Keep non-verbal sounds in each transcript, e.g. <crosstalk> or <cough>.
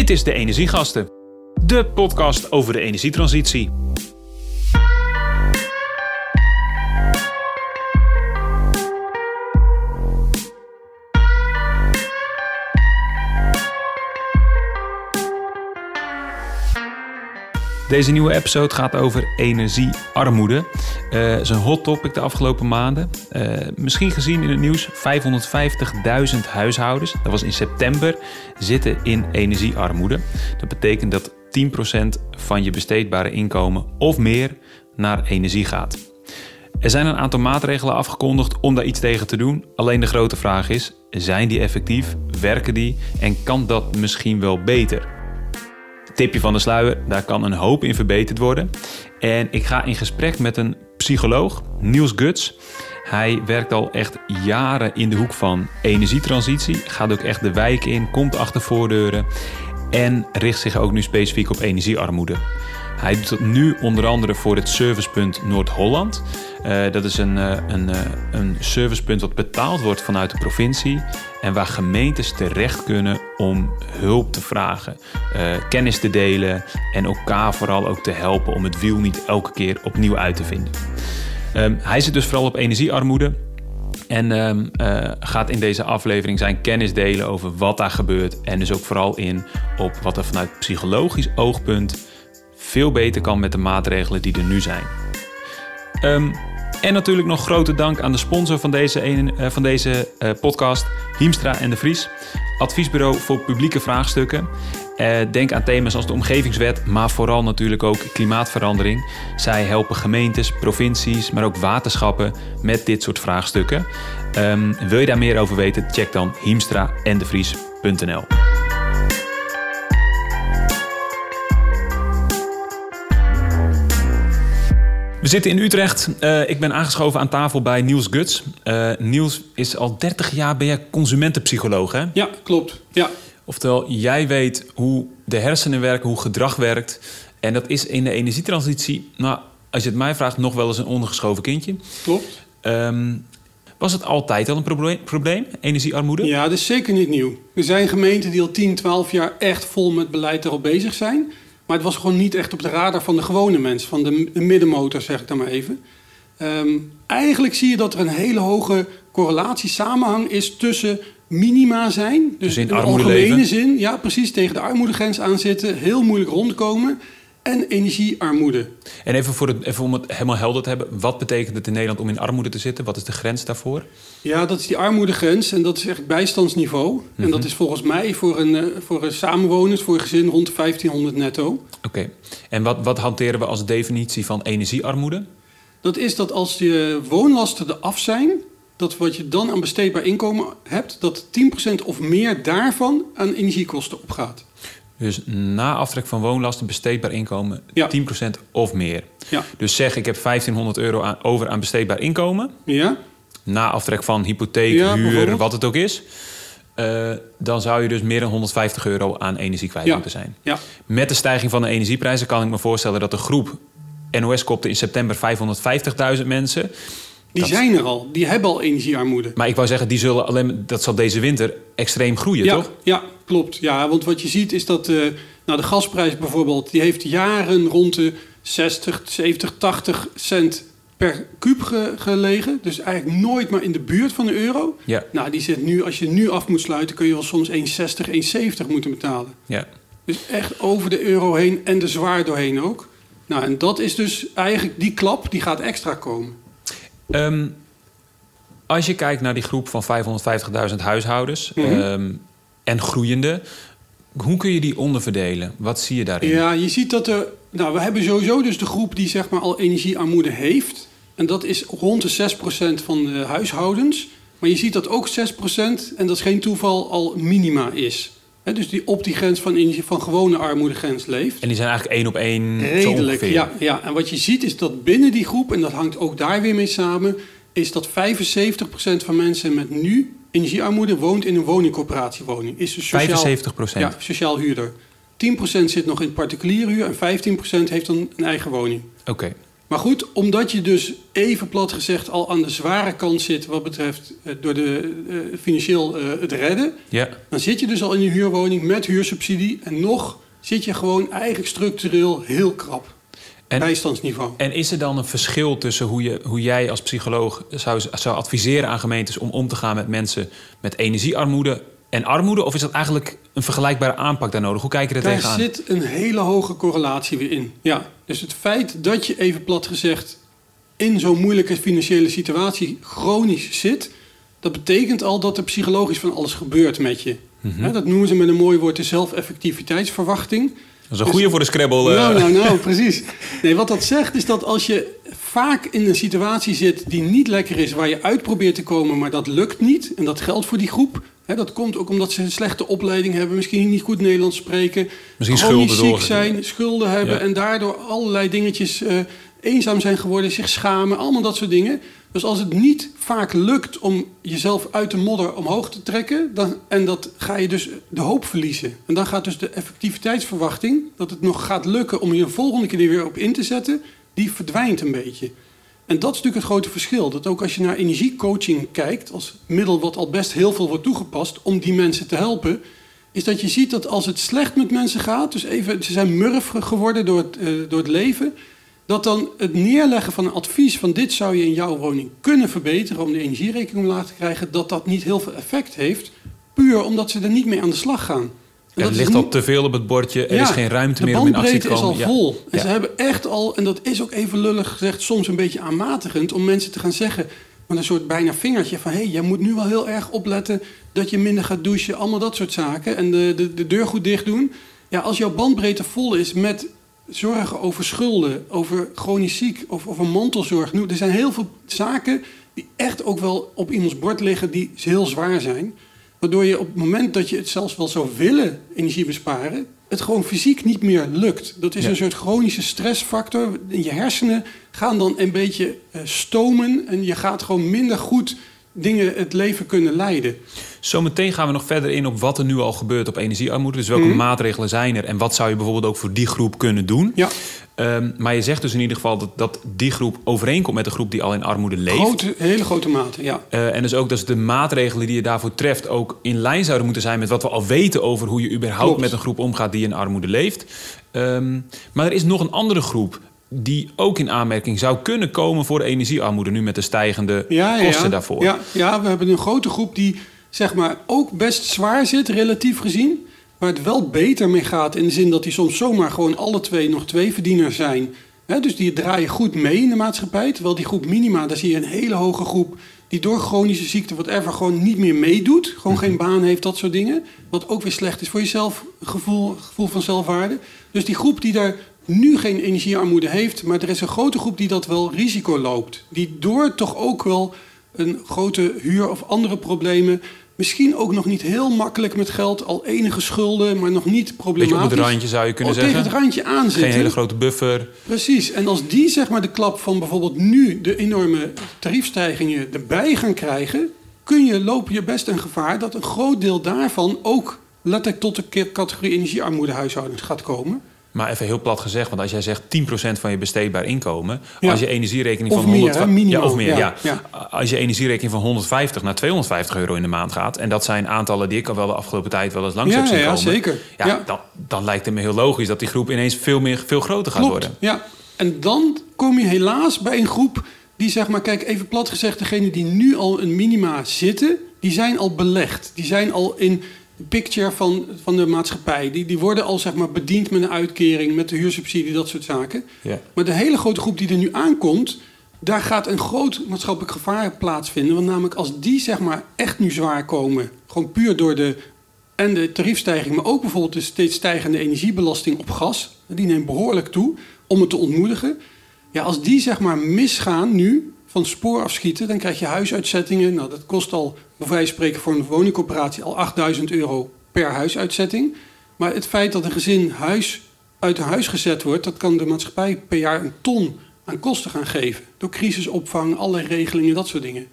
Dit is de Energiegasten, de podcast over de energietransitie. Deze nieuwe episode gaat over energiearmoede. Uh, is een hot topic de afgelopen maanden. Uh, misschien gezien in het nieuws, 550.000 huishoudens, dat was in september, zitten in energiearmoede. Dat betekent dat 10% van je besteedbare inkomen of meer naar energie gaat. Er zijn een aantal maatregelen afgekondigd om daar iets tegen te doen. Alleen de grote vraag is: zijn die effectief? Werken die? En kan dat misschien wel beter? Tipje van de sluier, daar kan een hoop in verbeterd worden. En ik ga in gesprek met een psycholoog, Niels Guts. Hij werkt al echt jaren in de hoek van energietransitie, gaat ook echt de wijk in, komt achter voordeuren en richt zich ook nu specifiek op energiearmoede. Hij doet dat nu onder andere voor het Servicepunt Noord-Holland. Uh, dat is een, uh, een, uh, een servicepunt wat betaald wordt vanuit de provincie. En waar gemeentes terecht kunnen om hulp te vragen, kennis te delen en elkaar vooral ook te helpen om het wiel niet elke keer opnieuw uit te vinden. Um, hij zit dus vooral op energiearmoede. En um, gaat in deze aflevering zijn kennis delen over wat daar gebeurt. En dus ook vooral in op wat er vanuit psychologisch oogpunt veel beter kan met de maatregelen die er nu zijn. Um, en natuurlijk nog grote dank aan de sponsor van deze, uh, van deze uh, podcast, Hiemstra en de Vries. Adviesbureau voor publieke vraagstukken. Uh, denk aan thema's als de omgevingswet, maar vooral natuurlijk ook klimaatverandering. Zij helpen gemeentes, provincies, maar ook waterschappen met dit soort vraagstukken. Um, wil je daar meer over weten? Check dan hiemstra We zitten in Utrecht. Uh, ik ben aangeschoven aan tafel bij Niels Guts. Uh, Niels is al 30 jaar ben jij consumentenpsycholoog, hè? Ja, klopt. Ja. Oftewel, jij weet hoe de hersenen werken, hoe gedrag werkt. En dat is in de energietransitie, nou, als je het mij vraagt, nog wel eens een ondergeschoven kindje. Klopt. Um, was het altijd al een probleem, probleem, energiearmoede? Ja, dat is zeker niet nieuw. Er zijn gemeenten die al 10, 12 jaar echt vol met beleid erop bezig zijn. Maar het was gewoon niet echt op de radar van de gewone mens, van de, de middenmotor, zeg ik dan maar even. Um, eigenlijk zie je dat er een hele hoge correlatie, samenhang is tussen minima zijn. Dus, in, in de algemene leven. zin, ja, precies tegen de armoedegrens aanzitten, heel moeilijk rondkomen. En energiearmoede. En even, voor het, even om het helemaal helder te hebben, wat betekent het in Nederland om in armoede te zitten? Wat is de grens daarvoor? Ja, dat is die armoedegrens en dat is echt bijstandsniveau. Mm -hmm. En dat is volgens mij voor een, voor een samenwoners, voor een gezin rond de 1500 netto. Oké, okay. en wat, wat hanteren we als definitie van energiearmoede? Dat is dat als je woonlasten eraf zijn, dat wat je dan aan besteedbaar inkomen hebt, dat 10% of meer daarvan aan energiekosten opgaat. Dus na aftrek van woonlasten besteedbaar inkomen ja. 10% of meer. Ja. Dus zeg ik heb 1500 euro aan, over aan besteedbaar inkomen. Ja. Na aftrek van hypotheek, Ja, huur, wat het ook is. Uh, dan zou je dus meer dan 150 euro aan energie kwijt moeten zijn. Ja. Met de stijging van de energieprijzen kan ik me voorstellen dat de groep NOS kopte in september 550.000 mensen. Die Dat- zijn er al, die hebben al energiearmoede. Maar ik wou zeggen, die zullen alleen, dat zal deze winter extreem groeien, ja, toch? ja, klopt. Ja, want wat je ziet is dat eh, nou, de gasprijs bijvoorbeeld... die heeft jaren rond de 60, 70, 80 cent per kuub ge- gelegen. Dus eigenlijk nooit maar in de buurt van de euro. Ja, Nou, die zit nu, als je nu af moet sluiten... kun je wel soms 1,60, 1,70 moeten betalen. ja. Dus echt over de euro heen en er zwaar doorheen ook. Nou, en dat is dus eigenlijk die klap, die gaat extra komen. Ehm, als je kijkt naar die groep van 550.000 huishoudens Mhm. ehm, en groeiende, hoe kun je die onderverdelen? Wat zie je daarin? Ja, je ziet dat er. Nou, we hebben sowieso dus de groep die zeg maar al energiearmoede heeft. En dat is rond de 6% van de huishoudens. Maar je ziet dat ook 6%, en dat is geen toeval, al minima is. Hè, dus die op die grens van, energie, van gewone armoedegrens leeft. En die zijn eigenlijk één op één Redelijk, ja, ja. En wat je ziet is dat binnen die groep, en dat hangt ook daar weer mee samen, is dat 75% van mensen met nu energiearmoede woont in een woningcorporatiewoning. Is dus sociaal, 75 procent. ja, sociaal huurder. 10% zit nog in particuliere huur en 15% heeft dan een eigen woning. Oké. Maar goed, omdat je dus even plat gezegd al aan de zware kant zit wat betreft eh, door de uh, financieel uh, het redden, Ja. dan zit je dus al in je huurwoning met huursubsidie en nog zit je gewoon eigenlijk structureel heel krap. En- Bijstandsniveau. En is er dan een verschil tussen hoe, je, hoe jij als psycholoog zou, zou adviseren aan gemeentes om om te gaan met mensen met energiearmoede en armoede? Of is dat eigenlijk een vergelijkbare aanpak daar nodig? Hoe kijk je er Daar tegenaan? zit een hele hoge correlatie weer in. Ja, dus het feit dat je even plat gezegd in zo'n moeilijke financiële situatie chronisch zit, dat betekent al dat er psychologisch van alles gebeurt met je. Mhm. Ja, dat noemen ze met een mooi woord de zelfeffectiviteitsverwachting. Dat is een goede voor de Scrabble. Nou, nou, nou, <laughs> precies. Nee, wat dat zegt is dat als je vaak in een situatie zit die niet lekker is, waar je uit probeert te komen, maar dat lukt niet, en dat geldt voor die groep. Hè, dat komt ook omdat ze een slechte opleiding hebben, misschien niet goed Nederlands spreken, Misschien chronisch schulden ziek zijn, schulden hebben Ja. en daardoor allerlei dingetjes eh, eenzaam zijn geworden, zich schamen, allemaal dat soort dingen. Dus als het niet vaak lukt om jezelf uit de modder omhoog te trekken, dan, en dat ga je dus de hoop verliezen. En dan gaat dus de effectiviteitsverwachting, dat het nog gaat lukken om je de volgende keer er weer op in te zetten, die verdwijnt een beetje. En dat is natuurlijk het grote verschil. Dat ook als je naar energiecoaching kijkt, als middel wat al best heel veel wordt toegepast om die mensen te helpen, is dat je ziet dat als het slecht met mensen gaat, dus even, ze zijn murf geworden door het, eh, door het leven, dat dan het neerleggen van een advies van dit zou je in jouw woning kunnen verbeteren om de energierekening omlaag te krijgen, dat dat niet heel veel effect heeft, puur omdat ze er niet mee aan de slag gaan. Ja, het ligt al te veel op het bordje. Er Ja, is geen ruimte de meer om in actie te bandbreedte komen. is al Ja. vol. En ze hebben echt al, en dat is ook even lullig gezegd, soms een beetje aanmatigend om mensen te gaan zeggen met een soort bijna vingertje van hé, hey, jij moet nu wel heel erg opletten dat je minder gaat douchen, allemaal dat soort zaken en de, de, de deur goed dicht doen. Ja, als jouw bandbreedte vol is met zorgen over schulden, over chronisch ziek of over mantelzorg. Nu, er zijn heel veel zaken die echt ook wel op iemands bord liggen die heel zwaar zijn. Waardoor je op het moment dat je het zelfs wel zou willen energie besparen, het gewoon fysiek niet meer lukt. Dat is Ja. een soort chronische stressfactor. Je hersenen gaan dan een beetje eh, stomen en je gaat gewoon minder goed dingen het leven kunnen leiden. Zometeen gaan we nog verder in op wat er nu al gebeurt op energiearmoede. Dus welke Mhm. maatregelen zijn er en wat zou je bijvoorbeeld ook voor die groep kunnen doen? Ja, Ehm, maar je zegt dus in ieder geval dat, dat die groep overeenkomt met de groep die al in armoede leeft. grote, hele grote mate, ja. Eh, en dus ook dat de maatregelen die je daarvoor treft ook in lijn zouden moeten zijn met wat we al weten over hoe je überhaupt Klopt. met een groep omgaat die in armoede leeft. Ehm, maar er is nog een andere groep die ook in aanmerking zou kunnen komen voor energiearmoede nu met de stijgende Ja, ja, kosten ja. daarvoor. Ja, ja, we hebben een grote groep die zeg maar ook best zwaar zit, relatief gezien. Waar het wel beter mee gaat in de zin dat die soms zomaar gewoon alle twee nog twee verdieners zijn. Dus die draaien goed mee in de maatschappij. Terwijl die groep minima, daar zie je een hele hoge groep die door chronische ziekte, whatever, gewoon niet meer meedoet. Gewoon geen baan heeft, dat soort dingen. Wat ook weer slecht is voor je zelfgevoel, gevoel van zelfwaarde. Dus die groep die daar nu geen energiearmoede heeft, maar er is een grote groep die dat wel risico loopt. Die door toch ook wel een grote huur of andere problemen, misschien ook nog niet heel makkelijk met geld, al enige schulden, maar nog niet Beetje op problematisch. het randje zou je kunnen zeggen. Tegen het randje aan Geen hele grote buffer. Precies. En als die zeg maar de klap van bijvoorbeeld nu de enorme tariefstijgingen erbij gaan krijgen, kun je, loop je best een gevaar dat een groot deel daarvan ook letterlijk tot de categorie energiearmoedehuishoudens gaat komen. Maar even heel plat gezegd, want als jij zegt 10% van je besteedbaar inkomen, Ja. als je energierekening Of van meer, 100 hè, minimaal. ja, of meer, Ja, ja. ja. Als je energierekening van 150 naar 250 euro in de maand gaat, en dat zijn aantallen die ik al wel de afgelopen tijd wel eens langs Ja, heb zien ja, komen. zeker. Ja, Ja. Dan, dan lijkt het me heel logisch dat die groep ineens veel, meer, veel groter gaat Klopt. worden. Ja. En dan kom je helaas bij een groep die zeg maar, kijk even plat gezegd, degene die nu al een minima zitten, die zijn al belegd. Die zijn al in picture van, van de maatschappij. Die, die worden al zeg maar bediend met een uitkering, met de huursubsidie, dat soort zaken. Ja. Maar de hele grote groep die er nu aankomt, daar gaat een groot maatschappelijk gevaar plaatsvinden. Want namelijk als die zeg maar echt nu zwaar komen, gewoon puur door de en de tariefstijging, maar ook bijvoorbeeld de steeds stijgende energiebelasting op gas, die neemt behoorlijk toe om het te ontmoedigen. Ja, als die zeg maar misgaan nu, van het spoor afschieten, dan krijg je huisuitzettingen. Nou, dat kost al, bij wijze van spreken, voor een woningcoöperatie al 8000 euro per huisuitzetting. Maar het feit dat een gezin huis uit huis gezet wordt, dat kan de maatschappij per jaar een ton aan kosten gaan geven. Door crisisopvang, allerlei regelingen, dat soort dingen.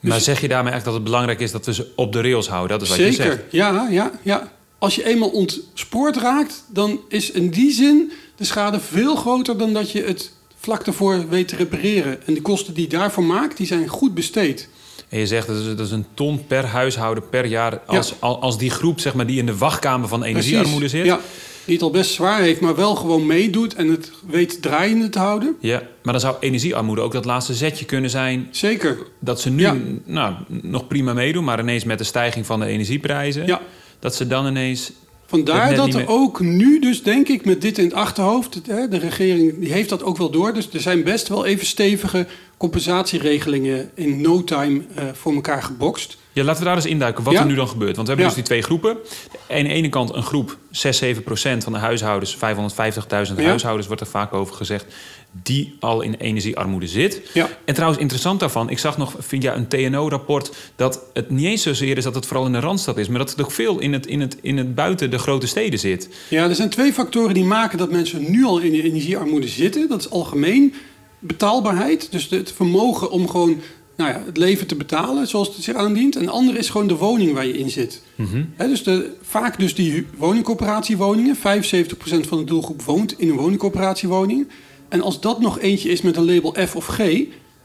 Maar Dus- zeg je daarmee echt dat het belangrijk is dat we ze op de rails houden? Dat is wat je Zeker, zegt. ja, ja, ja. Als je eenmaal ontspoord raakt, dan is in die zin de schade veel groter dan dat je het vlak daarvoor weet te repareren. En de kosten die je daarvoor maakt, die zijn goed besteed. En je zegt dat is, een ton per huishouden per jaar. Als, al- als die groep zeg maar, die in de wachtkamer van energiearmoede zit. Ja, die het al best zwaar heeft, maar wel gewoon meedoet en het weet draaiende te houden. Ja, maar dan zou energiearmoede ook dat laatste zetje kunnen zijn. Zeker. Dat ze nu Ja. nou, nog prima meedoen, maar ineens met de stijging van de energieprijzen. Ja. Dat ze dan ineens. Vandaar dat er ook nu dus, denk ik, met dit in het achterhoofd... de regering die heeft dat ook wel door. Dus er zijn best wel even stevige compensatieregelingen in no time eh, voor elkaar gebokst. Ja, laten we daar eens induiken wat Ja. er nu dan gebeurt. Want we hebben Ja. dus die twee groepen. Aan de ene kant een groep, 6, 7 procent van de huishoudens, 550.000 Ja. huishoudens wordt er vaak over gezegd, die al in energiearmoede zit. Ja. En trouwens, interessant daarvan, ik zag nog via een TNO-rapport dat het niet eens zozeer is dat het vooral in de Randstad is, maar dat het ook veel in het, in het, in het buiten de grote steden zit. Ja, er zijn twee factoren die maken dat mensen nu al in de energiearmoede zitten. Dat is algemeen betaalbaarheid. Dus het vermogen om gewoon nou ja, het leven te betalen zoals het zich aandient. En de andere is gewoon de woning waar je in zit. Hè, dus de, vaak dus die woningcoöperatiewoningen. 75% van de doelgroep woont in een woningcoöperatiewoning. En als dat nog eentje is met een label F of G...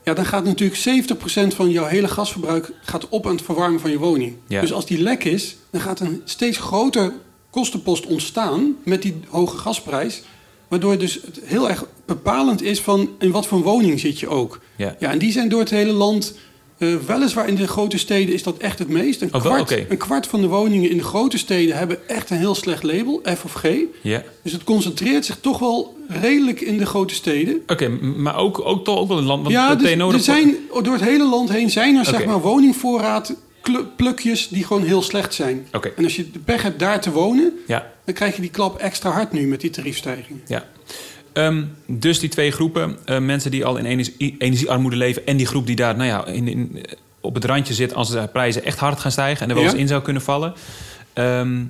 Ja, dan gaat natuurlijk 70% van jouw hele gasverbruik gaat op aan het verwarmen van je woning. Ja. Dus als die lek is, dan gaat een steeds groter kostenpost ontstaan met die hoge gasprijs. Waardoor dus het heel erg bepalend is van in wat voor woning zit je ook. Ja. Ja, en die zijn door het hele land. eh, weliswaar in de grote steden is dat echt het meest. Een, Oh, kwart, een kwart van de woningen in de grote steden hebben echt een heel slecht label, F of G. Ja. Dus het concentreert zich toch wel redelijk in de grote steden. Oké, maar ook, ook toch ook wel een land. Want ja, dus, er zijn door het hele land heen zijn er zeg maar woningvoorraad plukjes die gewoon heel slecht zijn. En als je de pech hebt daar te wonen, Ja, dan krijg je die klap extra hard nu met die tariefstijging. ja. Ehm, dus die twee groepen, eh, mensen die al in energie, energiearmoede leven... en die groep die daar nou ja, in, in, op het randje zit... als de prijzen echt hard gaan stijgen en er wel Ja. eens in zou kunnen vallen. Ehm,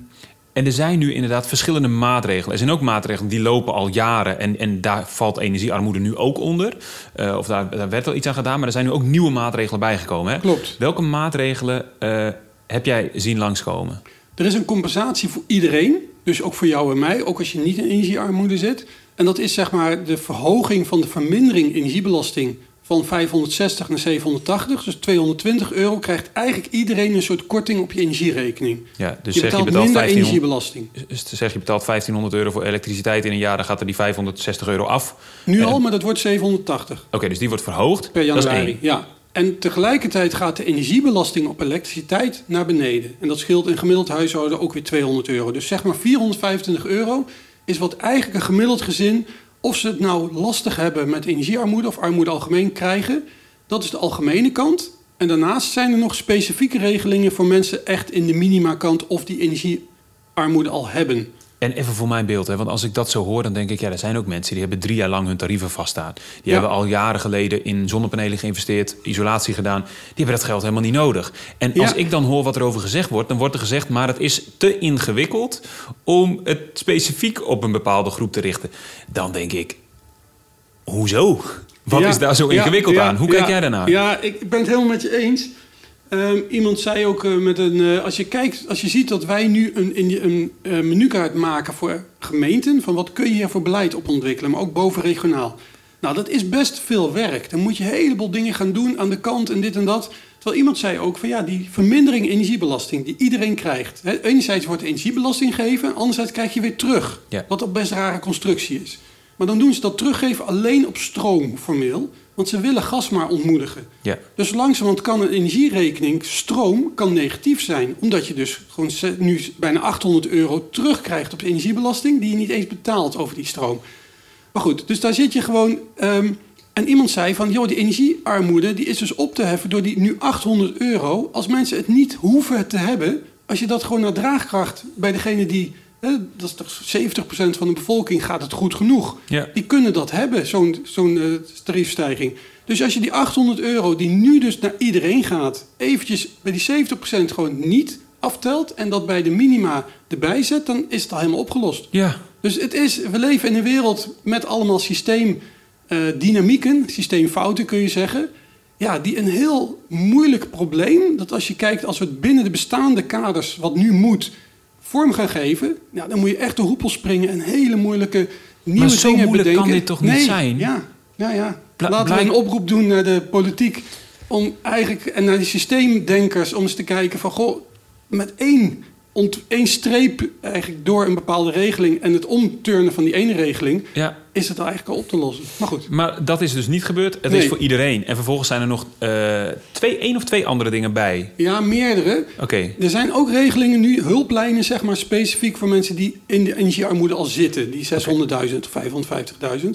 en er zijn nu inderdaad verschillende maatregelen. Er zijn ook maatregelen die lopen al jaren... en, en daar valt energiearmoede nu ook onder. Eh, of daar, daar werd wel iets aan gedaan... maar er zijn nu ook nieuwe maatregelen bijgekomen. Hè? Klopt. Welke maatregelen eh, heb jij zien langskomen? Er is een compensatie voor iedereen, dus ook voor jou en mij, ook als je niet in energiearmoede zit. En dat is zeg maar de verhoging van de vermindering energiebelasting van 560 naar 780. Dus 220 euro krijgt eigenlijk iedereen een soort korting op je energierekening. Ja, dus je zeg je betaalt betaalt minder 1500 energiebelasting. Dus zeg je betaalt 1500 euro voor elektriciteit in een jaar, dan gaat er die 560 euro af. Nu En- al, maar dat wordt 780 Oké, dus die wordt verhoogd. per januari. Ja. En tegelijkertijd gaat de energiebelasting op elektriciteit naar beneden. En dat scheelt in gemiddeld huishouden ook weer 200 euro. Dus zeg maar 425 euro is wat eigenlijk een gemiddeld gezin, of ze het nou lastig hebben met energiearmoede of armoede algemeen krijgen, dat is de algemene kant. En daarnaast zijn er nog specifieke regelingen voor mensen echt in de minima-kant of die energiearmoede al hebben. En even voor mijn beeld, hè, want als ik dat zo hoor, dan denk ik, ja, er zijn ook mensen die hebben drie jaar lang hun tarieven vaststaan. Die Ja. hebben al jaren geleden in zonnepanelen geïnvesteerd, isolatie gedaan. Die hebben dat geld helemaal niet nodig. En Ja. als ik dan hoor wat er over gezegd wordt, dan wordt er gezegd, maar het is te ingewikkeld om het specifiek op een bepaalde groep te richten. Dan denk ik, hoezo? Wat Ja, is daar zo ingewikkeld aan? Hoe kijk jij daarnaar? Ja, ik ben het helemaal met je eens. Ehm, iemand zei ook eh, met een. eh, als je kijkt, als je ziet dat wij nu een, je- een eh, menukaart maken voor gemeenten. van wat kun je hier voor beleid op ontwikkelen, maar ook bovenregionaal. Nou, dat is best veel werk. Dan moet je een heleboel dingen gaan doen aan de kant en dit en dat. Terwijl iemand zei ook van ja, die vermindering energiebelasting die iedereen krijgt. Hè, enerzijds wordt energiebelasting gegeven, anderzijds krijg je weer terug. Ja. Wat een best rare constructie is. Maar dan doen ze dat teruggeven alleen op stroom formeel. Want ze willen gas maar ontmoedigen. Ja. Dus langzamerhand kan een energierekening, stroom, kan negatief zijn. Omdat je dus gewoon nu bijna 800 euro terugkrijgt op de energiebelasting... die je niet eens betaalt over die stroom. Maar goed, dus daar zit je gewoon... ehm, en iemand zei van, joh, die energiearmoede die is dus op te heffen door die nu 800 euro. Als mensen het niet hoeven te hebben, als je dat gewoon naar draagkracht bij degene die... hè, dat is toch 70% van de bevolking gaat het goed genoeg. Ja. Die kunnen dat hebben, zo'n zo'n eh, tariefstijging. Dus als je die 800 euro die nu dus naar iedereen gaat... eventjes bij die 70% gewoon niet aftelt... en dat bij de minima erbij zet, dan is het al helemaal opgelost. Ja. Dus het is, we leven in een wereld met allemaal systeemdynamieken, systeemfouten kun je zeggen. Ja, die een heel moeilijk probleem, dat als je kijkt, als we het binnen de bestaande kaders, wat nu moet, vorm gaan geven, ja, dan moet je echt de hoepel springen en hele moeilijke nieuwe Maar zo dingen moeilijk kan dit toch niet zijn? Ja, Ja, ja. Bla- Laten blijk- we een oproep doen naar de politiek. Om eigenlijk, en naar die systeemdenkers, om eens te kijken van... Goh, met één, één streep eigenlijk door een bepaalde regeling... en het omturnen van die ene regeling... Ja, is het eigenlijk al op te lossen. Maar goed. maar dat is dus niet gebeurd. Het Nee. is voor iedereen. En vervolgens zijn er nog eh, twee, één of twee andere dingen bij. Ja, meerdere. Oké, Er zijn ook regelingen nu, hulplijnen zeg maar, specifiek voor mensen die in de energiearmoede al zitten. Die 600.000 of 550.000.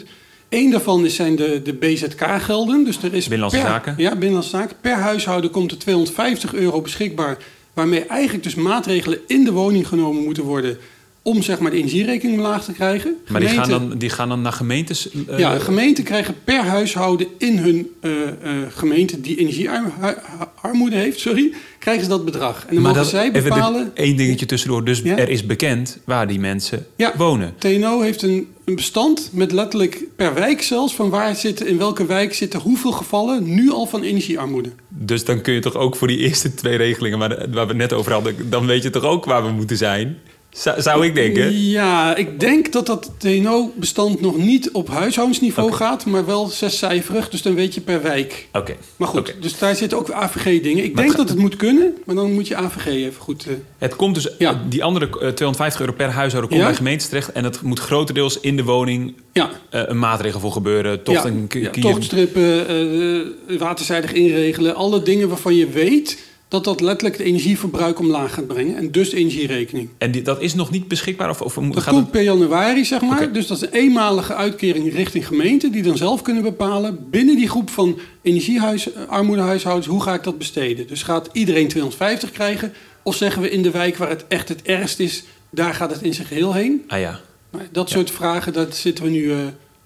Eén daarvan is, zijn de, de BZK-gelden. Dus er is Binnenlandse per, Zaken. Ja, Binnenlandse Zaken. Per huishouden komt er 250 euro beschikbaar. Waarmee eigenlijk dus maatregelen in de woning genomen moeten worden... om zeg maar, de energierekening omlaag te krijgen. maar die gaan, dan, die gaan dan naar gemeentes? eh, ja, gemeenten krijgen per huishouden in hun eh, eh, gemeente die energiearmoede heeft, sorry, krijgen ze dat bedrag. En dan maar mogen dat, zij bepalen. één dingetje tussendoor. Dus Ja. er is bekend waar die mensen Ja. wonen. TNO heeft een, een bestand met letterlijk per wijk zelfs van waar zitten, in welke wijk zitten hoeveel gevallen nu al van energiearmoede. Dus dan kun je toch ook voor die eerste twee regelingen waar, waar we net over hadden... dan weet je toch ook waar we moeten zijn? Zou, zou ik denken? Ja, ik denk dat dat TNO-bestand nog niet op huishoudensniveau Oké. gaat, maar wel zescijferig, dus dan weet je per wijk. Oké. Maar goed, dus daar zitten ook AVG-dingen. Ik Maar denk dat het moet kunnen, maar dan moet je AVG even goed... eh, Het komt dus, Ja. die andere eh, 250 euro per huishouden komt Ja. bij gemeentes terecht. En het moet grotendeels in de woning ja, eh, een maatregel voor gebeuren. Tocht ja, en ja, tochtstrippen, eh, waterzijdig inregelen. Alle dingen waarvan je weet dat dat letterlijk het energieverbruik omlaag gaat brengen. En dus de energierekening. En die, dat is nog niet beschikbaar? Of, of Dat gaat komt het, per januari, zeg maar. Dus dat is een eenmalige uitkering richting gemeente... die dan zelf kunnen bepalen binnen die groep van energiearmoedehuishoudens... hoe ga ik dat besteden? Dus gaat iedereen 250 krijgen? Of zeggen we in de wijk waar het echt het ergst is... daar gaat het in zijn geheel heen? ah ja. Nou, dat soort vragen, dat zitten we nu... eh,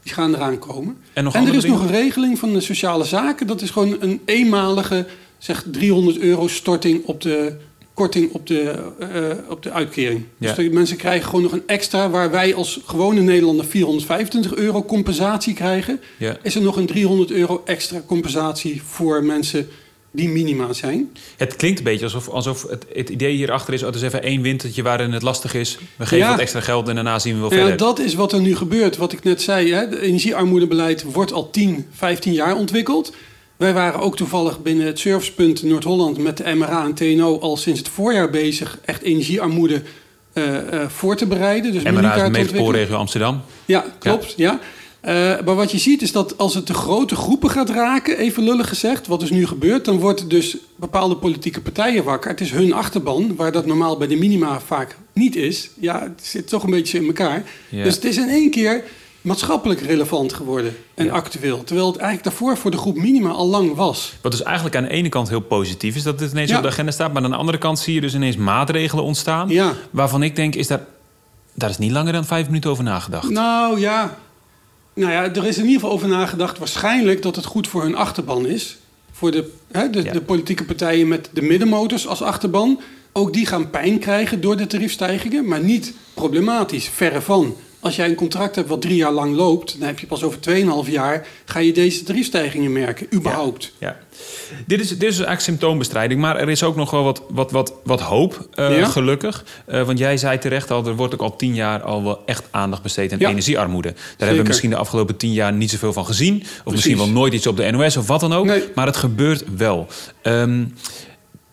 die gaan eraan komen. En nog En er is nog een regeling van de sociale zaken. Dat is gewoon een eenmalige, zeg 300 euro storting op de korting op de, eh, op de uitkering. Ja. Dus de mensen krijgen gewoon nog een extra... waar wij als gewone Nederlander 425 euro compensatie krijgen... Ja. is er nog een 300 euro extra compensatie voor mensen die minima zijn. Het klinkt een beetje alsof, alsof het, het idee hierachter is... oh, het is even één wintertje waarin het lastig is. We geven Ja. wat extra geld en daarna zien we wel Ja, verder. dat is wat er nu gebeurt. Wat ik net zei, hè, het energiearmoedebeleid wordt al 10, 15 jaar ontwikkeld. Wij waren ook toevallig binnen het Servicepunt Noord-Holland met de MRA en TNO al sinds het voorjaar bezig echt energiearmoede eh, eh, voor te bereiden. Dus MRA is metropoolregio Amsterdam. Ja, klopt. Ja. Eh, maar wat je ziet is dat als het de grote groepen gaat raken, even lullig gezegd, wat dus nu gebeurt, dan wordt dus bepaalde politieke partijen wakker. Het is hun achterban, waar dat normaal bij de minima vaak niet is. Ja, het zit toch een beetje in elkaar. Ja. Dus het is in één keer maatschappelijk relevant geworden en Ja. actueel. Terwijl het eigenlijk daarvoor voor de groep minima al lang was. Wat dus eigenlijk aan de ene kant heel positief is... dat het ineens Ja. op de agenda staat. Maar aan de andere kant zie je dus ineens maatregelen ontstaan... Ja. waarvan ik denk, is daar, daar is niet langer dan vijf minuten over nagedacht. Nou ja. Nou ja, er is in ieder geval over nagedacht waarschijnlijk dat het goed voor hun achterban is. Voor de, hè, de, de politieke partijen met de middenmotors als achterban. Ook die gaan pijn krijgen door de tariefstijgingen, maar niet problematisch. Verre van. Als jij een contract hebt wat drie jaar lang loopt, dan heb je pas over 2,5 jaar ga je deze tariefstijgingen merken, überhaupt. Ja. Dit is, dit is eigenlijk symptoombestrijding, maar er is ook nog wel wat, wat, wat, wat hoop, eh, Ja. gelukkig. Eh, want jij zei terecht al, er wordt ook al tien jaar al wel echt aandacht besteed aan Ja. energiearmoede. Daar hebben we misschien de afgelopen tien jaar niet zoveel van gezien. Of misschien wel nooit iets op de NOS of wat dan ook. Nee. Maar het gebeurt wel. Ehm,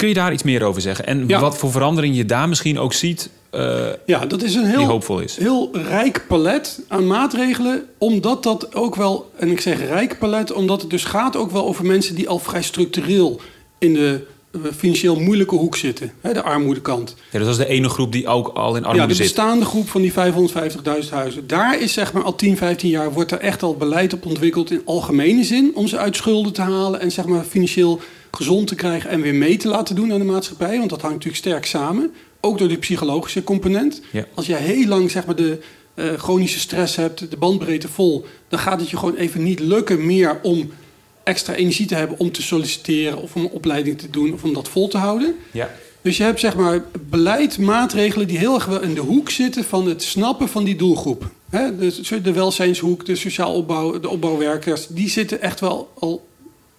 kun je daar iets meer over zeggen? En Ja. wat voor verandering je daar misschien ook ziet eh, Ja, dat is een heel, hoopvol is? heel rijk palet aan maatregelen. Omdat dat ook wel, en ik zeg rijk palet, omdat het dus gaat ook wel over mensen die al vrij structureel in de eh, financieel moeilijke hoek zitten. Hè, de armoedekant. Ja, dus dat is de ene groep die ook al in Ja, armoede de zit. bestaande groep van die 550.000 huizen. Daar is zeg maar al 10, 15 jaar wordt er echt al beleid op ontwikkeld in algemene zin. Om ze uit schulden te halen en zeg maar financieel gezond te krijgen en weer mee te laten doen aan de maatschappij. Want dat hangt natuurlijk sterk samen. Ook door die psychologische component. Ja. Als je heel lang zeg maar, de eh, chronische stress hebt, de bandbreedte vol, dan gaat het je gewoon even niet lukken meer om extra energie te hebben om te solliciteren of om een opleiding te doen of om dat vol te houden. Ja. Dus je hebt zeg maar beleid, maatregelen die heel erg wel in de hoek zitten van het snappen van die doelgroep. De, de welzijnshoek, de sociaal opbouw, de opbouwwerkers, die zitten echt wel al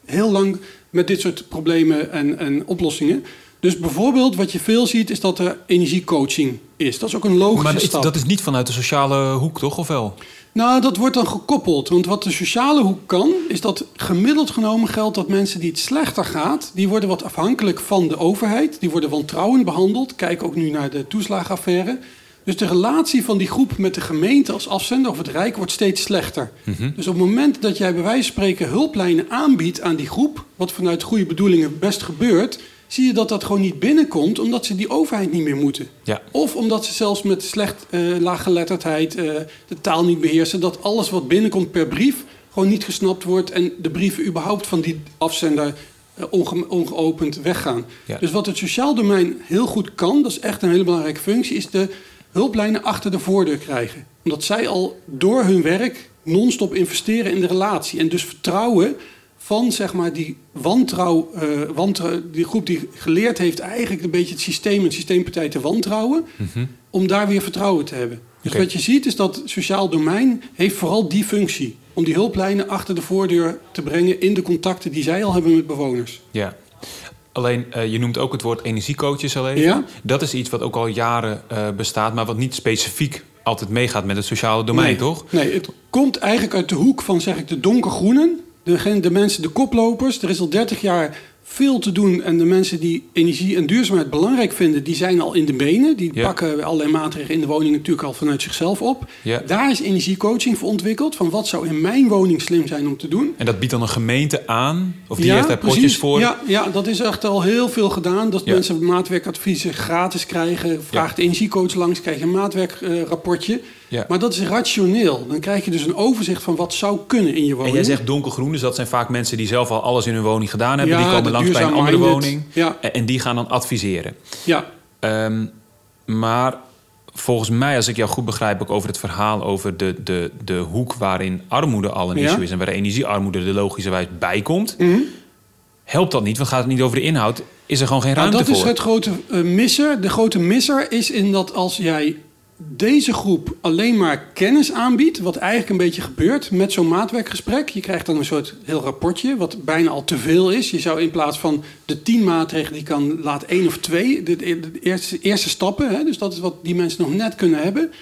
heel lang met dit soort problemen en, en oplossingen. Dus bijvoorbeeld wat je veel ziet is dat er energiecoaching is. Dat is ook een logische Maar stap. dat is niet vanuit de sociale hoek, toch? Of wel? Nou, dat wordt dan gekoppeld. Want wat de sociale hoek kan, is dat gemiddeld genomen geldt dat mensen die het slechter gaat, die worden wat afhankelijk van de overheid. Die worden wantrouwend behandeld. Kijk ook nu naar de toeslagenaffaire. Dus de relatie van die groep met de gemeente als afzender of het Rijk wordt steeds slechter. Dus op het moment dat jij bij wijze van spreken hulplijnen aanbiedt aan die groep, wat vanuit goede bedoelingen best gebeurt, zie je dat dat gewoon niet binnenkomt omdat ze die overheid niet meer moeten. Ja. Of omdat ze zelfs met slecht uh, laaggeletterdheid uh, de taal niet beheersen, dat alles wat binnenkomt per brief gewoon niet gesnapt wordt en de brieven überhaupt van die afzender uh, onge ongeopend weggaan. Ja. Dus wat het sociaal domein heel goed kan, dat is echt een hele belangrijke functie, is de hulplijnen achter de voordeur krijgen. Omdat zij al door hun werk non-stop investeren in de relatie en dus vertrouwen van zeg maar, die wantrouw, uh, wantrouw, die groep die geleerd heeft eigenlijk een beetje het systeem, het systeempartij te wantrouwen, Mm -hmm. om daar weer vertrouwen te hebben. Dus Okay. wat je ziet is dat sociaal domein heeft vooral die functie. Om die hulplijnen achter de voordeur te brengen in de contacten die zij al hebben met bewoners. Ja. Alleen, uh, je noemt ook het woord energiecoaches al even. Ja. Dat is iets wat ook al jaren uh, bestaat, maar wat niet specifiek altijd meegaat met het sociale domein, nee. toch? Nee, het komt eigenlijk uit de hoek van zeg ik, de donkergroenen. De, de mensen, de koplopers. Er is al 30 jaar veel te doen. En de mensen die energie en duurzaamheid belangrijk vinden, die zijn al in de benen. Die Ja. pakken allerlei maatregelen in de woning natuurlijk al vanuit zichzelf op. Ja. Daar is energiecoaching voor ontwikkeld. Van wat zou in mijn woning slim zijn om te doen. En dat biedt dan een gemeente aan? Of die heeft daar potjes precies. voor? Ja, ja, dat is echt al heel veel gedaan. Dat mensen maatwerkadviezen gratis krijgen. Vraagt de energiecoach langs, krijg je een maatwerkrapportje. Ja. Maar dat is rationeel. Dan krijg je dus een overzicht van wat zou kunnen in je En woning. jij zegt donkergroen, dus dat zijn vaak mensen die zelf al alles in hun woning gedaan hebben. Ja, die komen langs bij een andere minded. woning. Ja. En, en die gaan dan adviseren. Ja, Ehm, maar volgens mij, als ik jou goed begrijp, ook over het verhaal over de, de, de hoek waarin armoede al een issue is en waar energiearmoede er logischerwijs bij komt, Mhm. helpt dat niet? Want gaat het niet over de inhoud? Is er gewoon geen Nou, ruimte dat is voor? het grote eh, misser. De grote misser is in dat als jij deze groep alleen maar kennis aanbiedt, wat eigenlijk een beetje gebeurt met zo'n maatwerkgesprek. Je krijgt dan een soort heel rapportje, wat bijna al te veel is. Je zou in plaats van de tien maatregelen die kan, laat één of twee, de, de eerste, eerste stappen. Hè, dus dat is wat die mensen nog net kunnen hebben.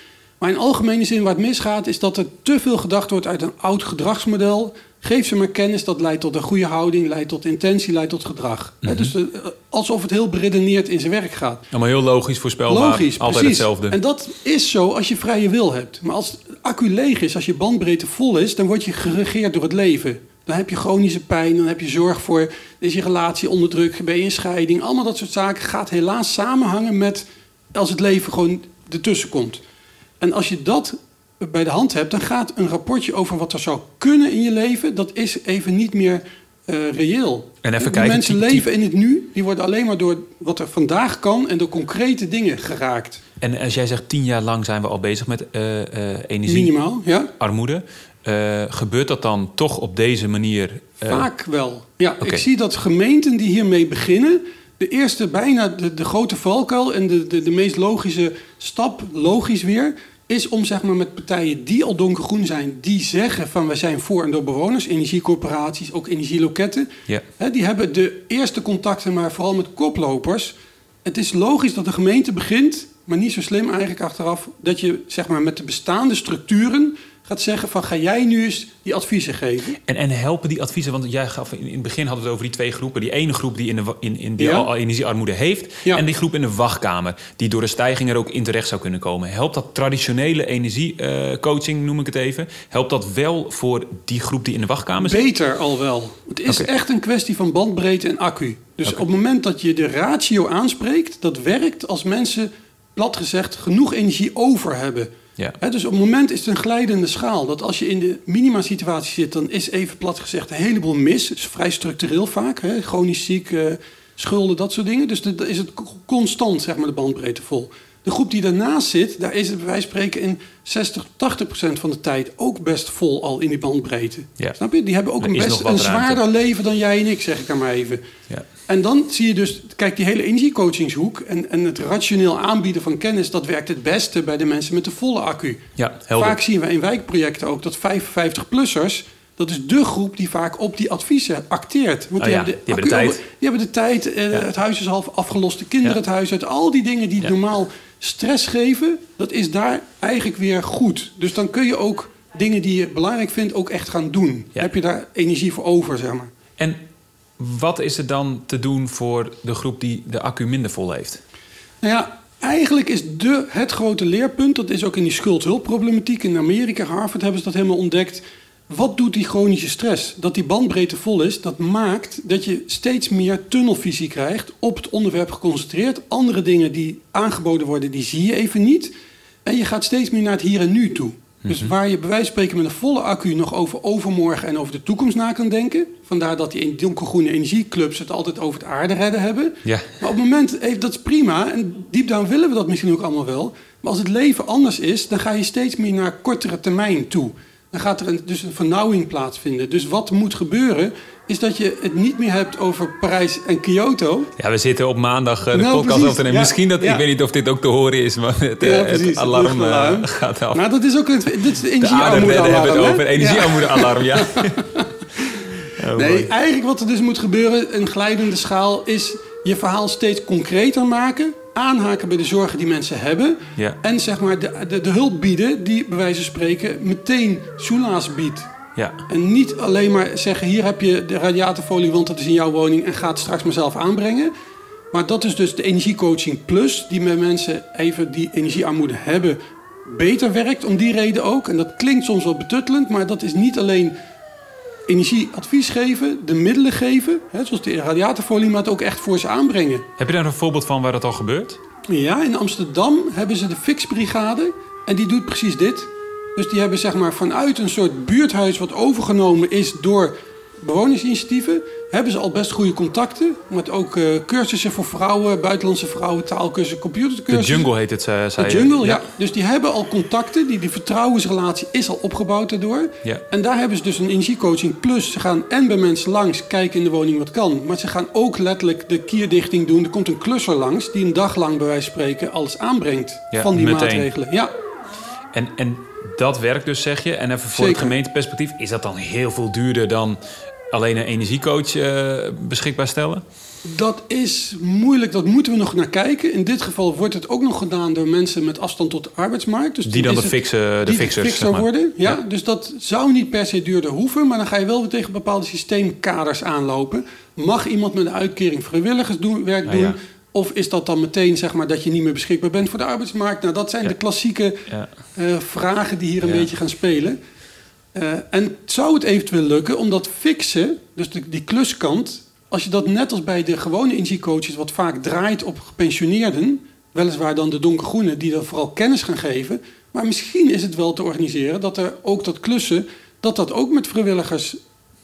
Maar in algemene zin waar het misgaat, is dat er te veel gedacht wordt uit een oud gedragsmodel. Geef ze maar kennis, dat leidt tot een goede houding, leidt tot intentie, leidt tot gedrag. Hè, dus eh, alsof het heel beredeneerd in zijn werk gaat. Allemaal heel logisch, voorspelbaar, Logisch, altijd precies. hetzelfde. En dat is zo als je vrije wil hebt. Maar als accu leeg is, als je bandbreedte vol is, dan word je geregeerd door het leven. Dan heb je chronische pijn, dan heb je zorg voor, is je relatie onder druk, ben je in scheiding. Allemaal dat soort zaken gaat helaas samenhangen met als het leven gewoon ertussen komt. En als je dat bij de hand hebt, dan gaat een rapportje over wat er zou kunnen in je leven, dat is even niet meer eh, reëel. En even kijken, mensen leven in het nu, die worden alleen maar door wat er vandaag kan en door concrete dingen geraakt. En als jij zegt tien jaar lang zijn we al bezig met eh eh Minimaal, ja. eh, gebeurt dat dan toch op deze manier? Vaak wel. Ja, ik zie dat gemeenten die hiermee beginnen, de eerste bijna de, de grote valkuil en de, de, de meest logische stap, logisch weer, is om zeg maar met partijen die al donkergroen zijn, die zeggen van wij zijn voor en door bewoners, energiecorporaties, ook energieloketten, Ja. hè, die hebben de eerste contacten, maar vooral met koplopers. Het is logisch dat de gemeente begint, maar niet zo slim eigenlijk achteraf, dat je zeg maar met de bestaande structuren gaat zeggen van ga jij nu eens die adviezen geven. En, en helpen die adviezen, want jij gaf in, in het begin hadden we het over die twee groepen. Die ene groep die, in de, in, in die Ja. al, energiearmoede heeft. Ja. En die groep in de wachtkamer, die door de stijging er ook in terecht zou kunnen komen. Helpt dat traditionele energiecoaching, noem ik het even, helpt dat wel voor die groep die in de wachtkamer zit? Beter al wel. Het is echt een kwestie van bandbreedte en accu. Dus op het moment dat je de ratio aanspreekt, dat werkt als mensen, plat gezegd, genoeg energie over hebben. Ja. Dus op het moment is het een glijdende schaal. Dat als je in de minima-situatie zit, dan is even plat gezegd een heleboel mis. Is vrij structureel vaak. Hè? Chronisch ziek, eh, schulden, dat soort dingen. Dus dan is het co- constant, zeg maar, de bandbreedte vol. De groep die daarnaast zit, daar is het bij wijze van spreken in 60, 80 procent van de tijd ook best vol al in die bandbreedte. Ja. Snap je? Die hebben ook Er een best een zwaarder leven dan jij en ik, zeg ik dan maar even. Ja. En dan zie je dus, kijk, die hele energiecoachingshoek en, en het rationeel aanbieden van kennis, dat werkt het beste bij de mensen met de volle accu. Ja, helder. Vaak zien we in wijkprojecten ook dat 55-plussers, dat is de groep die vaak op die adviezen acteert. Want Oh ja, die hebben de tijd. Die hebben de tijd, eh, Ja. het huis is half afgelost, de kinderen Ja. het huis uit. Al die dingen die normaal stress geven, dat is daar eigenlijk weer goed. Dus dan kun je ook dingen die je belangrijk vindt ook echt gaan doen. Heb je daar energie voor over, zeg maar. En wat is er dan te doen voor de groep die de accu minder vol heeft? Nou ja, eigenlijk is de, het grote leerpunt, dat is ook in die schuldhulpproblematiek in Amerika, Harvard hebben ze dat helemaal ontdekt. Wat doet die chronische stress? Dat die bandbreedte vol is, dat maakt dat je steeds meer tunnelvisie krijgt, op het onderwerp geconcentreerd. Andere dingen die aangeboden worden, die zie je even niet. En je gaat steeds meer naar het hier en nu toe. Dus waar je bij wijze van spreken met een volle accu nog over overmorgen en over de toekomst na kan denken. Vandaar dat die donkergroene energieclubs het altijd over het aarde redden hebben. Ja. Maar op het moment, dat is prima. En diep down willen we dat misschien ook allemaal wel. Maar als het leven anders is, dan ga je steeds meer naar kortere termijn toe. Dan gaat er een, dus een vernauwing plaatsvinden. Dus wat moet gebeuren, is dat je het niet meer hebt over Parijs en Kyoto. Ja, we zitten op maandag eh, de Nou, podcast precies. op te nemen. Ja, Misschien dat, ja. ik weet niet of dit ook te horen is, maar het, eh, Ja, het precies, het alarm eh, gaat af. Maar dat is ook het, dit is de hebben het over. Energiearmoedealarm, ja. <laughs> Oh, Nee, eigenlijk wat er dus moet gebeuren, een glijdende schaal, is je verhaal steeds concreter maken. Aanhaken bij de zorgen die mensen hebben. Ja. En zeg maar de, de, de hulp bieden die bij wijze van spreken meteen soelaas biedt. Ja. En niet alleen maar zeggen: hier heb je de radiatorfolie, want dat is in jouw woning en ga het straks maar zelf aanbrengen. Maar dat is dus de energiecoaching plus, die met mensen even die energiearmoede hebben, beter werkt om die reden ook. En dat klinkt soms wel betuttelend, maar dat is niet alleen energieadvies geven, de middelen geven, hè, zoals de radiatorfolie, maar het ook echt voor ze aanbrengen. Heb je daar een voorbeeld van waar dat al gebeurt? Ja, in Amsterdam hebben ze de Fixbrigade en die doet precies dit. Dus die hebben zeg maar vanuit een soort buurthuis wat overgenomen is door bewonersinitiatieven, hebben ze al best goede contacten. Met ook eh, cursussen voor vrouwen, buitenlandse vrouwen, taalkursussen, De computercursussen. jungle heet het, eh, De zei je. jungle, ja. Dus die hebben al contacten, die, die vertrouwensrelatie is al opgebouwd daardoor. Ja. En daar hebben ze dus een energiecoaching plus. Ze gaan en bij mensen langs kijken in de woning wat kan. Maar ze gaan ook letterlijk de kierdichting doen. Er komt een klusser langs die een dag lang bij wijze van spreken alles aanbrengt Ja, van die meteen. maatregelen. Ja, En, en dat werkt dus, zeg je. En even voor Zeker. het gemeenteperspectief, is dat dan heel veel duurder dan alleen een energiecoach eh, beschikbaar stellen? dat is moeilijk. Dat moeten we nog naar kijken. In dit geval wordt het ook nog gedaan door mensen met afstand tot de arbeidsmarkt. Dus Die dan de, fixe, de die fixers, fixer zeg maar. worden. Ja, Ja. Dus dat zou niet per se duurder hoeven, maar dan ga je wel weer tegen bepaalde systeemkaders aanlopen. Mag iemand met een uitkering vrijwilligerswerk Ah, doen? ja. Of is dat dan meteen zeg maar, dat je niet meer beschikbaar bent voor de arbeidsmarkt? Nou, dat zijn Ja. de klassieke eh, vragen die hier een beetje gaan spelen. Eh, en zou het eventueel lukken om dat fixen, dus de- die kluskant, als je dat net als bij de gewone energiecoaches, wat vaak draait op gepensioneerden, weliswaar dan de donkergroene, die dan vooral kennis gaan geven, maar misschien is het wel te organiseren dat er ook dat klussen, dat dat ook met vrijwilligers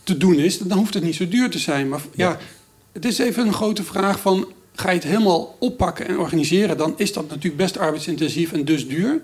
te doen is. Dan hoeft het niet zo duur te zijn. Maar ja, Ja. het is even een grote vraag van, ga je het helemaal oppakken en organiseren, dan is dat natuurlijk best arbeidsintensief en dus duur.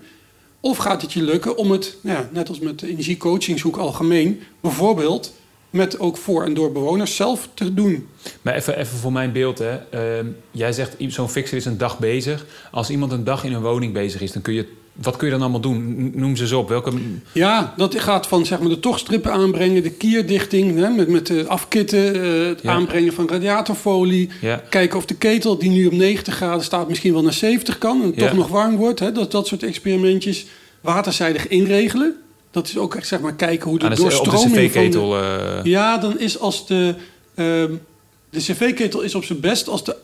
Of gaat het je lukken om het, ja, net als met de energiecoachingshoek algemeen, bijvoorbeeld met ook voor en door bewoners zelf te doen? Maar even, even voor mijn beeld, hè. Ehm, jij zegt, zo'n fixer is een dag bezig. Als iemand een dag in een woning bezig is, dan kun je... Wat kun je dan allemaal doen? Noem ze eens op. Welke... Ja, dat gaat van zeg maar, de tochtstrippen aanbrengen, de kierdichting, hè, met, met de afkitten, eh, het Ja. aanbrengen van radiatorfolie. Ja. Kijken of de ketel die nu op 90 graden staat misschien wel naar 70 kan en Ja. toch nog warm wordt. Hè, dat, dat soort experimentjes. Waterzijdig inregelen. Dat is ook echt zeg maar kijken hoe de op de doorstroming van de, eh, Ja, dan is als de... ehm, de cv-ketel is op zijn best als de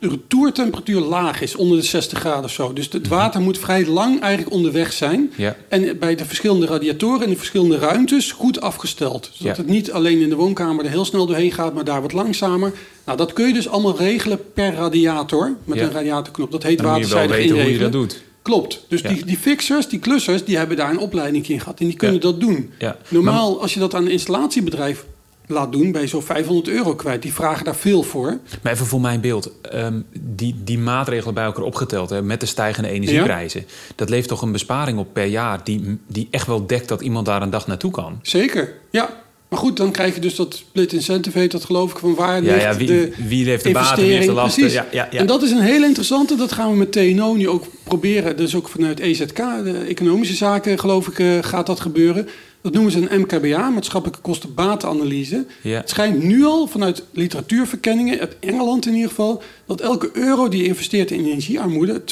retourtemperatuur laag is, onder de 60 graden of zo. Dus het water moet vrij lang eigenlijk onderweg zijn. ja. En bij de verschillende radiatoren in de verschillende ruimtes goed afgesteld. Zodat Ja. het niet alleen in de woonkamer er heel snel doorheen gaat, maar daar wat langzamer. Nou, dat kun je dus allemaal regelen per radiator. Met Ja. een radiatorknop. Dat heet waterzijdig weten hoe je inregelen. dat doet. Klopt. Dus Ja. die, die fixers, die klussers, die hebben daar een opleiding in gehad. En die kunnen Ja. dat doen. Ja. Normaal, als je dat aan een installatiebedrijf laat doen, ben je zo'n 500 euro kwijt. Die vragen daar veel voor. Maar even voor mijn beeld. ehm, die, die maatregelen bij elkaar opgeteld hè, met de stijgende energieprijzen. Dat levert toch een besparing op per jaar die, die echt wel dekt dat iemand daar een dag naartoe kan. Zeker, ja. Maar goed, dan krijg je dus dat split incentive heet dat geloof ik van waar Ja, ligt ja wie, de wie heeft de baten, wie heeft de lasten. Precies. Ja, ja, ja. En dat is een hele interessante. Dat gaan we met TNO nu ook proberen. Dus ook vanuit EZK, de economische zaken, geloof ik, eh, gaat dat gebeuren. Dat noemen ze een MKBA, maatschappelijke kosten-batenanalyse. Ja. Het schijnt nu al vanuit literatuurverkenningen, uit Engeland in ieder geval, dat elke euro die je investeert in energiearmoede,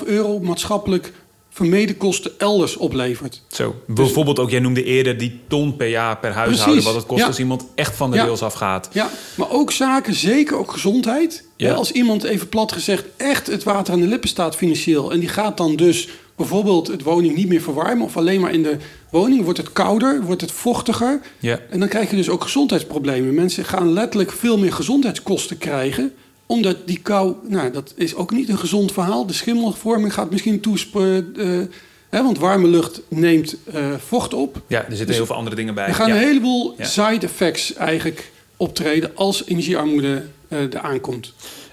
2,5 euro maatschappelijk vermeden kosten elders oplevert. Zo. Bijvoorbeeld ook, jij noemde eerder die ton per jaar per huishouden... Wat het kost ja. als iemand echt van de Ja. rails afgaat. Ja, maar ook zaken, zeker ook gezondheid. Ja, Als iemand even plat gezegd echt het water aan de lippen staat financieel... en die gaat dan dus bijvoorbeeld het woning niet meer verwarmen... of alleen maar in de woning wordt het kouder, wordt het vochtiger... Ja. en dan krijg je dus ook gezondheidsproblemen. Mensen gaan letterlijk veel meer gezondheidskosten krijgen... omdat die kou, nou dat is ook niet een gezond verhaal. De schimmelvorming gaat misschien toespreken... hè, want warme lucht neemt eh, vocht op. Ja, er zitten Dus heel veel andere dingen bij. Er gaan ja. een heleboel Ja. side effects eigenlijk optreden als energiearmoede eh eraan komt.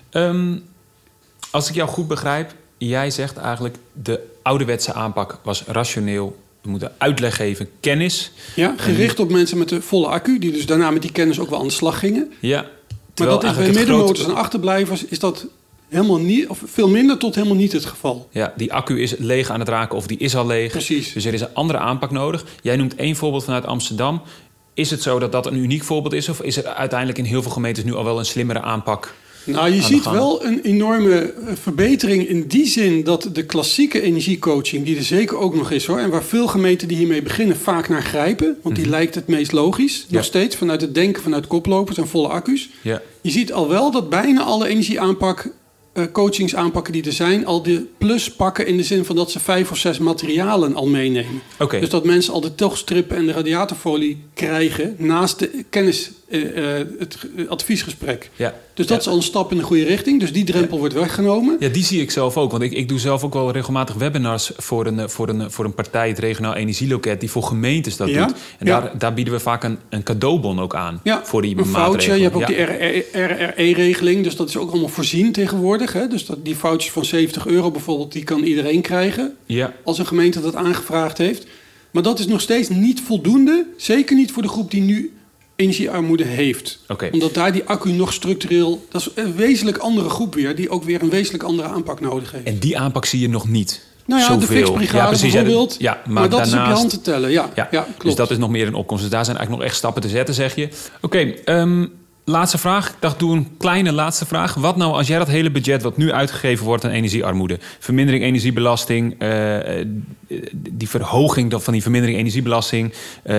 Ehm, als ik jou goed begrijp, jij zegt eigenlijk... de ouderwetse aanpak was rationeel. We moeten uitleg geven, kennis. Ja, gericht op mensen met de volle accu, die dus daarna met die kennis ook wel aan de slag gingen. Ja. Maar dat is bij middenmotors grote- en achterblijvers is dat helemaal niet, of veel minder tot helemaal niet het geval. Ja, die accu is leeg aan het raken of die is al leeg. Precies. Dus er is een andere aanpak nodig. Jij noemt één voorbeeld vanuit Amsterdam. Is het zo dat dat een uniek voorbeeld is? Of is er uiteindelijk in heel veel gemeentes nu al wel een slimmere aanpak? Nou, je ziet wel een enorme eh, verbetering in die zin dat de klassieke energiecoaching, die er zeker ook nog is hoor, en waar veel gemeenten die hiermee beginnen vaak naar grijpen, want die lijkt het meest logisch, Mhm. Ja. nog steeds vanuit het denken vanuit koplopers en volle accu's. Ja. Je ziet al wel dat bijna alle energieaanpak, eh coachingsaanpakken die er zijn, al de plus pakken in de zin van dat ze vijf of zes materialen al meenemen. Dus dat mensen al de tochtstrippen en de radiatorfolie krijgen naast de kennis, eh, eh, het eh, adviesgesprek. Ja. Dus dat Ja. is al een stap in de goede richting. Dus die drempel wordt weggenomen. Ja, die zie ik zelf ook. Want ik, ik doe zelf ook wel regelmatig webinars voor een, voor een, voor een partij, het regionaal energieloket, die voor gemeentes dat doet. En ja. daar, daar bieden we vaak een, een cadeaubon ook aan Ja, voor die een foutje. Je hebt ook die RRE-regeling. Dus dat is ook allemaal voorzien tegenwoordig. Hè? Dus dat, die foutjes van 70 euro bijvoorbeeld, die kan iedereen krijgen. Ja, Als een gemeente dat aangevraagd heeft. Maar dat is nog steeds niet voldoende. Zeker niet voor de groep die nu energiearmoede heeft. oké. Omdat daar die accu nog structureel... Dat is een wezenlijk andere groep weer. Die ook weer een wezenlijk andere aanpak nodig heeft. En die aanpak zie je nog niet. Nou ja, de Zoveel. fixbrigade Ja, precies, bijvoorbeeld. Ja, maar, maar, dat is op je daarnaast- hand te tellen. Ja, Ja, ja, klopt. dus dat is nog meer een opkomst. Dus daar zijn eigenlijk nog echt stappen te zetten, zeg je. Oké, ehm, laatste vraag. Ik dacht, doe een kleine laatste vraag. Wat nou als jij dat hele budget wat nu uitgegeven wordt aan energiearmoede... vermindering energiebelasting, eh, eh, die verhoging van die vermindering energiebelasting... eh,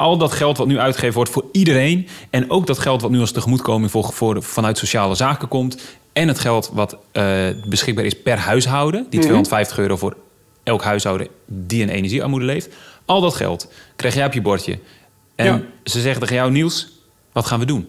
al dat geld wat nu uitgegeven wordt voor iedereen... en ook dat geld wat nu als tegemoetkoming voor, voor, vanuit sociale zaken komt... en het geld wat eh, beschikbaar is per huishouden... die Mhm. 250 euro voor elk huishouden die in energiearmoede leeft... al dat geld krijg jij op je bordje. En Ja. ze zeggen tegen jou, Niels, wat gaan we doen?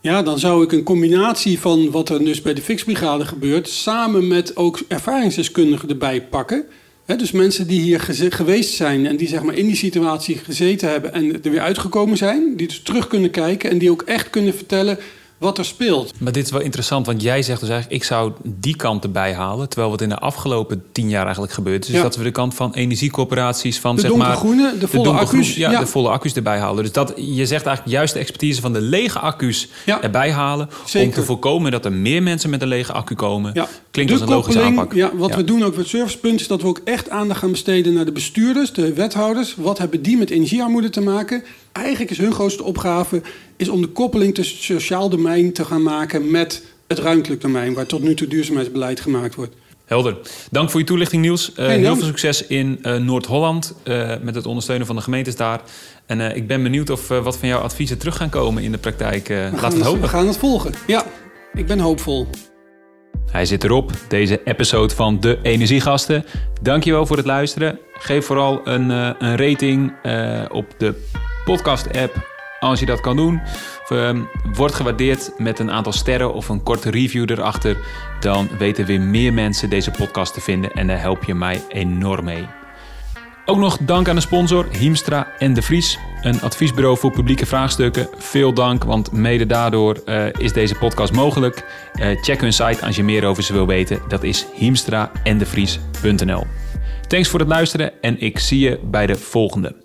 Ja, dan zou ik een combinatie van wat er dus bij de fixbrigade gebeurt... samen met ook ervaringsdeskundigen erbij pakken. Dus mensen die hier geweest zijn en die zeg maar in die situatie gezeten hebben... en er weer uitgekomen zijn, die dus terug kunnen kijken... en die ook echt kunnen vertellen wat er speelt. Maar dit is wel interessant, want jij zegt dus eigenlijk... ik zou die kant erbij halen... terwijl wat in de afgelopen tien jaar eigenlijk gebeurd is... is Ja. dat we de kant van energiecoöperaties... van De zeg maar, donkergroene, de volle donkergroen- accu's. Ja, Ja. de volle accu's erbij halen. Dus dat, je zegt eigenlijk juist de expertise van de lege accu's Ja. erbij halen... om te voorkomen dat er meer mensen met een lege accu komen. Klinkt De als een logische aanpak. Ja, wat we doen ook met Servicepunt is dat we ook echt aandacht gaan besteden naar de bestuurders, de wethouders. Wat hebben die met energiearmoede te maken? Eigenlijk is hun grootste opgave is om de koppeling tussen het sociaal domein te gaan maken met het ruimtelijk domein, waar tot nu toe duurzaamheidsbeleid gemaakt wordt. Helder. Dank voor je toelichting, Niels. Eh, heel veel succes in eh, Noord-Holland eh, met het ondersteunen van de gemeentes daar. En ik ben benieuwd of wat van jouw adviezen terug gaan komen in de praktijk. Laten we het hopen. We gaan het volgen. Ja, ik ben hoopvol. Hij zit erop, deze episode van De Energiegasten. Dankjewel voor het luisteren. Geef vooral een, een rating op de podcast-app als je dat kan doen. Ehm, word gewaardeerd met een aantal sterren of een korte review erachter. Dan weten weer meer mensen deze podcast te vinden en daar help je mij enorm mee. Ook nog dank aan de sponsor Hiemstra en De Vries, een adviesbureau voor publieke vraagstukken. Veel dank, want mede daardoor eh, is deze podcast mogelijk. Eh, check hun site als je meer over ze wil weten. Dat is hiemstraendevries.nl. Thanks voor het luisteren en ik zie je bij de volgende.